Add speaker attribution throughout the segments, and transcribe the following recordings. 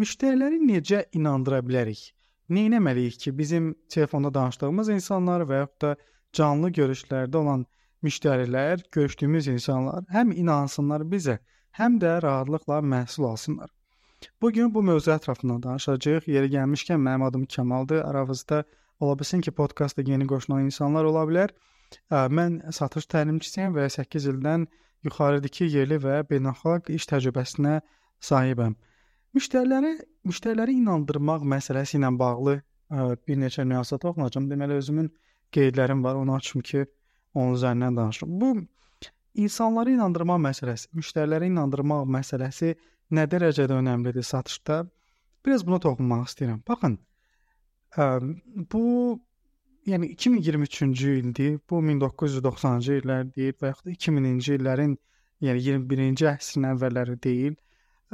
Speaker 1: müştəriləri necə inandıra bilərik? Nə etməliyik ki, bizim telefonda danışdığımız insanlar və yaxud da canlı görüşlərdə olan müştərilər, görüşdüyümüz insanlar həm inansınlar bizə, həm də rahatlıqla məhsul alsınlar. Bu gün bu mövzu ətrafında danışacağıq. Yeri gəlmişkən mənim adım Kamaldır. Aranızda ola bilsin ki, podkastda yeni qoşulan insanlar ola bilər. Mən satış təlimçisiyəm və 8 ildən yuxarıdakı yerli və beynəlxalq iş təcrübəsinə sahibəm. Müştəriləri müştəriləri inandırmaq məsələsi ilə bağlı ə, bir neçə nüansa toxunacağam. Deməli özümün qeydlərim var, onu açım ki, onun üzərindən danışım. Bu insanları inandırmaq məsələsi, müştəriləri inandırmaq məsələsi nə dərəcədə önəmlidir satışda? Biraz buna toxunmaq istəyirəm. Baxın, ə, bu yəni 2023-cü ildir. Bu 1990-cı illər deyil və yaxud da 2000-ci illərin, yəni 21-ci əsrin əvvəlləri deyil.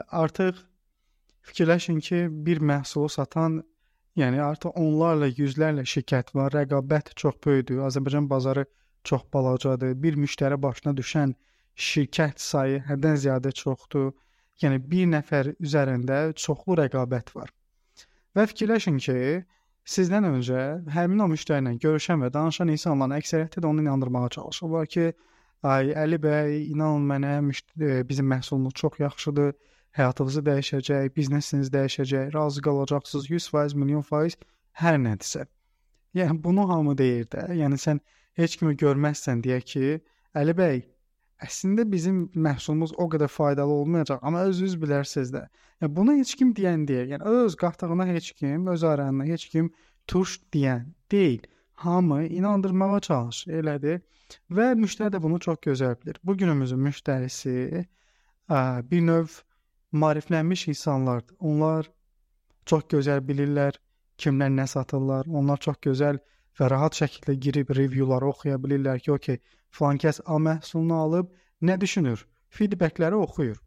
Speaker 1: Artıq fikirləşin ki, bir məhsulu satan, yəni artıq onlarla, yüzlərlə şirkət var, rəqabət çox böyükdür. Azərbaycan bazarı çox balacadır. Bir müştəri başına düşən şirkət sayı həddən ziyadə çoxdur. Yəni bir nəfər üzərində çoxlu rəqabət var. Və fikirləşin ki, sizdən öncə həmin o müştəri ilə görüşən və danışan insanların əksəriyyəti də onu inandırmağa çalışırlar ki, ay Əli bəy, inanın mənə e, bizim məhsulumuz çox yaxşıdır, həyatınızı dəyişəcək, biznesiniz dəyişəcək, razı qalacaqsınız 100%, milyon faiz hər nədirsə. Yəni bunu hamı deyir də. Yəni sən heç kimi görməzsən deyə ki, Əli bəy, əslində bizim məhsulumuz o qədər faydalı olmayacaq, amma özünüz bilərsiniz də. Yəni bunu heç kim deyən deyil. Yəni öz qatığına heç kim, öz aranına heç kim tuş deyən deyil. Hamı inandırmağa çalışır, elədir. Və müştəri də bunu çox gözəl bilir. Bu günümüzün müştərisi ə, bir növ maariflənmiş insanlardır. Onlar çox gözəl bilirlər kimlər nə satırlar. Onlar çox gözəl və rahat şəkildə girib reviewları oxuya bilirlər ki, okey, Filan kəs A məhsulunu alıb nə düşünür? Feedbackləri oxuyur.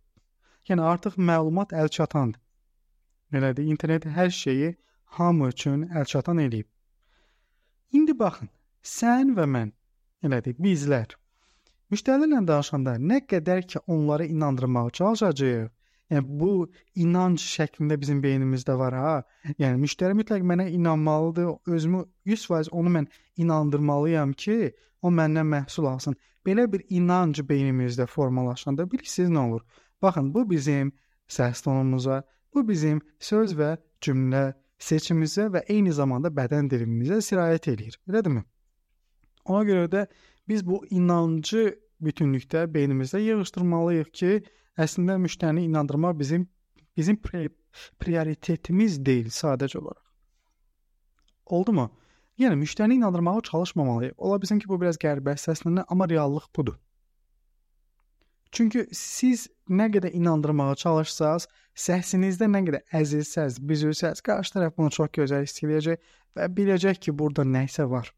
Speaker 1: Yəni artıq məlumat əlçatandır. Elədir, internet hər şeyi hamı üçün əlçatan eləyib. İndi baxın, sən və mən, elədir, bizlər müştərilərlə danışanda nə qədər ki onları inandırmağa çalışacağıq, Yəni bu inanc şəklində bizim beynimizdə var ha. Yəni müştəri mütləq mənə inanmalıdır. Özümü 100% onu mən inandırmalıyam ki, o məndən məhsul alsın. Belə bir inanc beynimizdə formalaşanda bilirsiniz nə olur? Baxın, bu bizim səs tonumuza, bu bizim söz və cümlə seçimimizə və eyni zamanda bədən dilimizə sirayət eləyir. Elədirmi? Ona görə də biz bu inancı bütünlükdə beynimizdə yığışdırmalıyıq ki, əslində müştərini inandırmaq bizim bizim pri prioritetimiz deyil sadəcə olaraq. Oldumu? Yəni müştərini inandırmağa çalışmamalıyıq. Ola bilsin ki, bu biraz qəribə səslənir, amma reallıq budur. Çünki siz nə qədər inandırmağa çalışsaz, səsinizdə nə qədər əzilsəz, büzülsəz, qarşı tərəf bunu çox gözəl hiss edəcək və biləcək ki, burada nə isə var.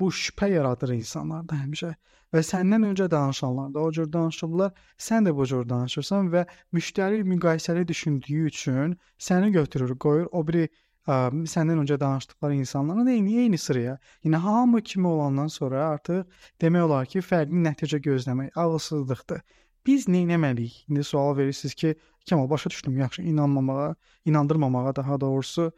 Speaker 1: Bu şübhə yaradır insanlarda həmişə və səndən öncə danışanlar da o cür danışıblar, sən də bu cür danışırsan və müştəri müqayisəli düşündüyü üçün səni götürür, qoyur o biri ə, səndən öncə danışdıqları insanların eyni eyni sıraya. Yəni hamı kimi olandan sonra artıq demək olar ki, fərqli nəticə gözləmək ağılsızlıqdır. Biz nə etməliyik? İndi sual verirsiniz ki, Kəmal başa düşdüm, yaxşı inanmamağa, inandırmamağa daha doğrusu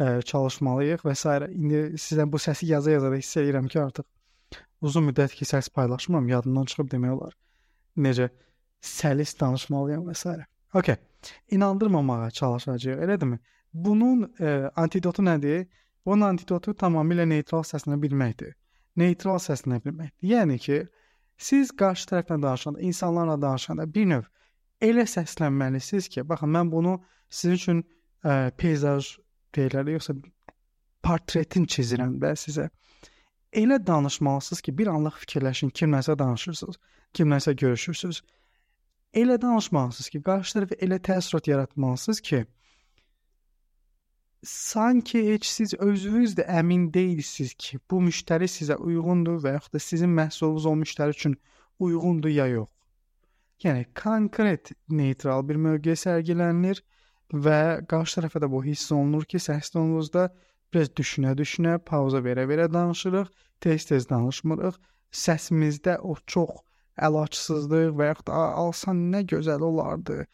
Speaker 1: ə, çalışmalıyıq və s. İndi sizə bu səsi yaza-yaza da hiss edirəm ki, artıq uzun müddət ki, səs paylaşmıram, yadımdan çıxıb demək olar. Necə səlis danışmalıyam və s. Okay. İnandırmamağa çalışacağıq, elədirmi? Bunun e, antidotu nədir? Bunun antidotu tamamilə neytral səslənə bilməkdir. Neytral səslənə bilməkdir. Yəni ki, siz qarşı tərəflə danışanda, insanlarla danışanda bir növ elə səslənməlisiniz ki, baxın mən bunu sizin üçün ə, peyzaj deyirlər, yoxsa portretin çizirəm də sizə elə danışmalısınız ki, bir anlıq fikirləşin, kimləsə danışırsınız, kimləsə görüşürsüz. Elə danışmalısınız ki, qarşı tərəfə elə təəssürat yaratmalısınız ki, sanki heç siz özünüz də əmin deyilsiniz ki, bu müştəri sizə uyğundur və yaxud da sizin məhsulunuz o müştəri üçün uyğundur ya yox. Yəni konkret neytral bir mövqe sərgilənilir və qarşı tərəfə də bu hiss olunur ki, səs tonunuzda biraz düşünə-düşünə, pauza verə-verə danışırıq tez-tez danışmırıq. Səsimizdə o çox əlacısızlıq və yaxud alsan nə gözəl olardı.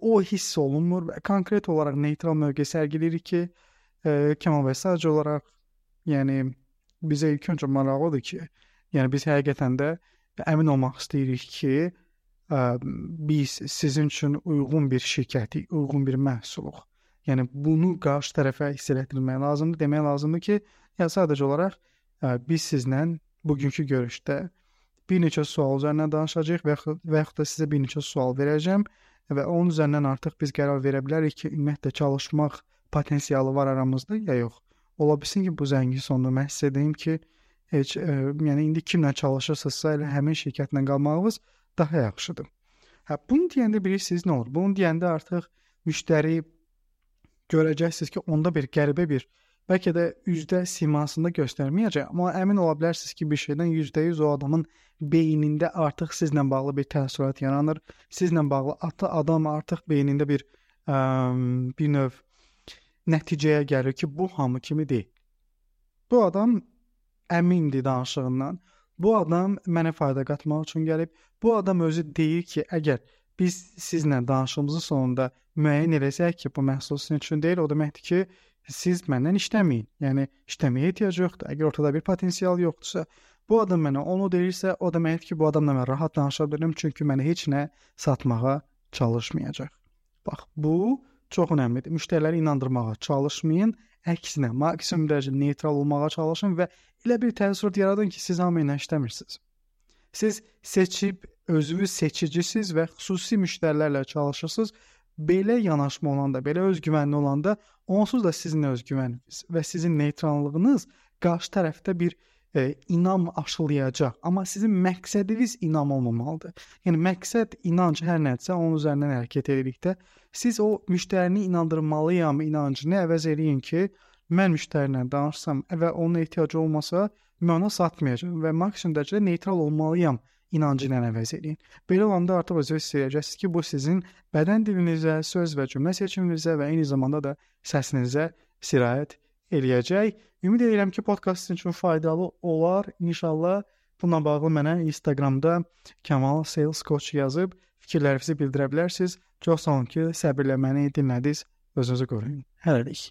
Speaker 1: o hiss olunmur və konkret olaraq neytral mövqe sərgiləyirik ki, e, Kəmal bəy sadəcə olaraq yəni bizə ilk öncə maraqlıdır ki, yəni biz həqiqətən də əmin olmaq istəyirik ki, ə, biz sizin üçün uyğun bir şirkəti, uyğun bir məhsuluq. Yəni bunu qarşı tərəfə hiss etdirmək lazımdır. Demək lazımdır ki, yəni sadəcə olaraq ə, biz sizlə bugünkü görüşdə bir neçə sual üzərindən danışacağıq və və yaxud da sizə bir neçə sual verəcəm və onun üzərindən artıq biz qərar verə bilərik ki, ümumiyyətlə çalışmaq potensialı var aramızda ya yox. Ola bilsin ki, bu zəngin sonunda mən sizə deyim ki, heç ə, yəni indi kimlə çalışırsınızsa elə həmin şirkətlə qalmağınız daha yaxşıdır. Hə, bunu deyəndə bilirsiniz nə olur? Bunu deyəndə artıq müştəri görəcəksiniz ki, onda bir qəribə bir bəlkə də üzdə simasında göstərməyəcək, amma əmin ola bilərsiniz ki, bir şeydən %100 o adamın beynində artıq sizlə bağlı bir təəssürat yaranır. Sizlə bağlı atı adam artıq beynində bir ə, bir növ nəticəyə gəlir ki, bu hamı kimi deyil. Bu adam əmindir danışığından. Bu adam mənə fayda qatmaq üçün gəlib. Bu adam özü deyir ki, əgər biz sizlə danışığımızın sonunda müəyyən eləsək ki, bu məhsul sizin üçün deyil, o deməkdir ki, siz məndən işləməyin. Yəni işləməyə ehtiyac yoxdur. Əgər ortada bir potensial yoxdursa, bu adam mənə onu deyirsə, o deməkdir ki, bu adamla mən rahat danışa bilərəm, çünki mənə heç nə satmağa çalışmayacaq. Bax, bu çox əhəmiylidir. Müştəriləri inandırmağa çalışmayın. Əksinə, maksimum dərəcədə neytral olmağa çalışın və elə bir təəssürat yaradın ki, siz hamı ilə işləmirsiniz. Siz seçib özünüz seçicisiz və xüsusi müştərilərlə çalışırsınız. Belə yanaşma olanda, belə özgüvənli olanda onsuz da sizin özgüvəniniz və sizin neytrallığınız qarşı tərəfdə bir e, inam aşılayacaq. Amma sizin məqsədiniz inam olmamalıdır. Yəni məqsəd inanc hər nədirsə onun üzərindən hərəkət edildikdə siz o müştərini inandırmalıyam inancını əvəz eləyin ki, mən müştərinlə danışsam və onun ehtiyacı olmasa, mən ona satmayacağam və maksimum dərəcədə neytral olmalıyam inancı ilə əvəz edin. Belə olanda artıq özünüz hiss edəcəksiniz ki, bu sizin bədən dilinizə, söz və cümlə seçiminizə və eyni zamanda da səsinizə sirayət eləyəcək. Ümid edirəm ki, podkast sizin üçün faydalı olar. İnşallah bununla bağlı mənə Instagramda Kamal Sales Coach yazıb fikirlərinizi bildirə bilərsiniz. Çox sağ olun ki, səbirlə məni dinlədiniz. Özünüzü qoruyun. Hələlik.